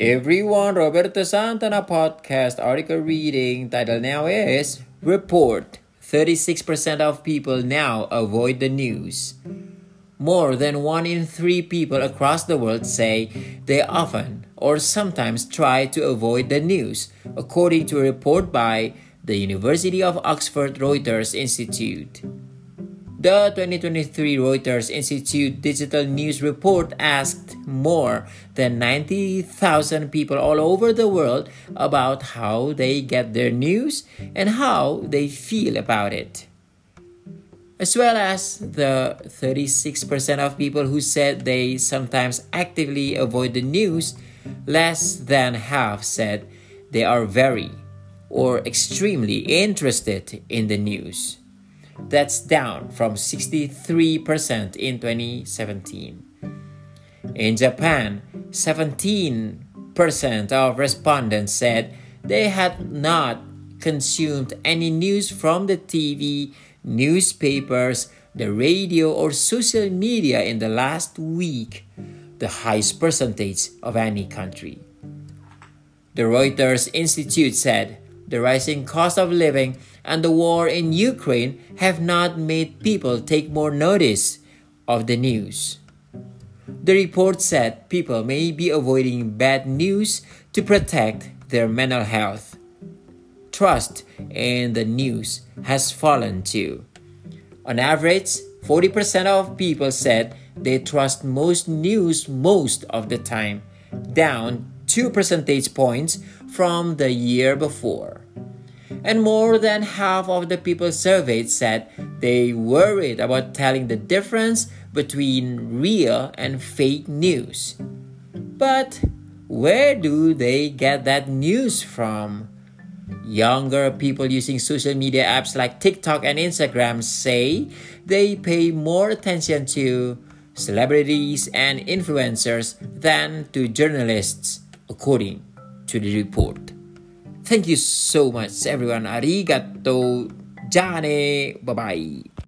everyone, Roberto Santana podcast article reading title now is Report 36% of people now avoid the news. More than one in three people across the world say they often or sometimes try to avoid the news, according to a report by the University of Oxford Reuters Institute. The 2023 Reuters Institute Digital News Report asked more than 90,000 people all over the world about how they get their news and how they feel about it. As well as the 36% of people who said they sometimes actively avoid the news, less than half said they are very or extremely interested in the news. That's down from 63% in 2017. In Japan, 17% of respondents said they had not consumed any news from the TV, newspapers, the radio, or social media in the last week, the highest percentage of any country. The Reuters Institute said the rising cost of living and the war in Ukraine have not made people take more notice of the news. The report said people may be avoiding bad news to protect their mental health. Trust in the news has fallen too. On average, 40% of people said they trust most news most of the time, down 2 percentage points from the year before and more than half of the people surveyed said they worried about telling the difference between real and fake news. But where do they get that news from? Younger people using social media apps like TikTok and Instagram say they pay more attention to celebrities and influencers than to journalists, according to the report. Thank you so much, everyone. Arigato. Jane. Bye bye.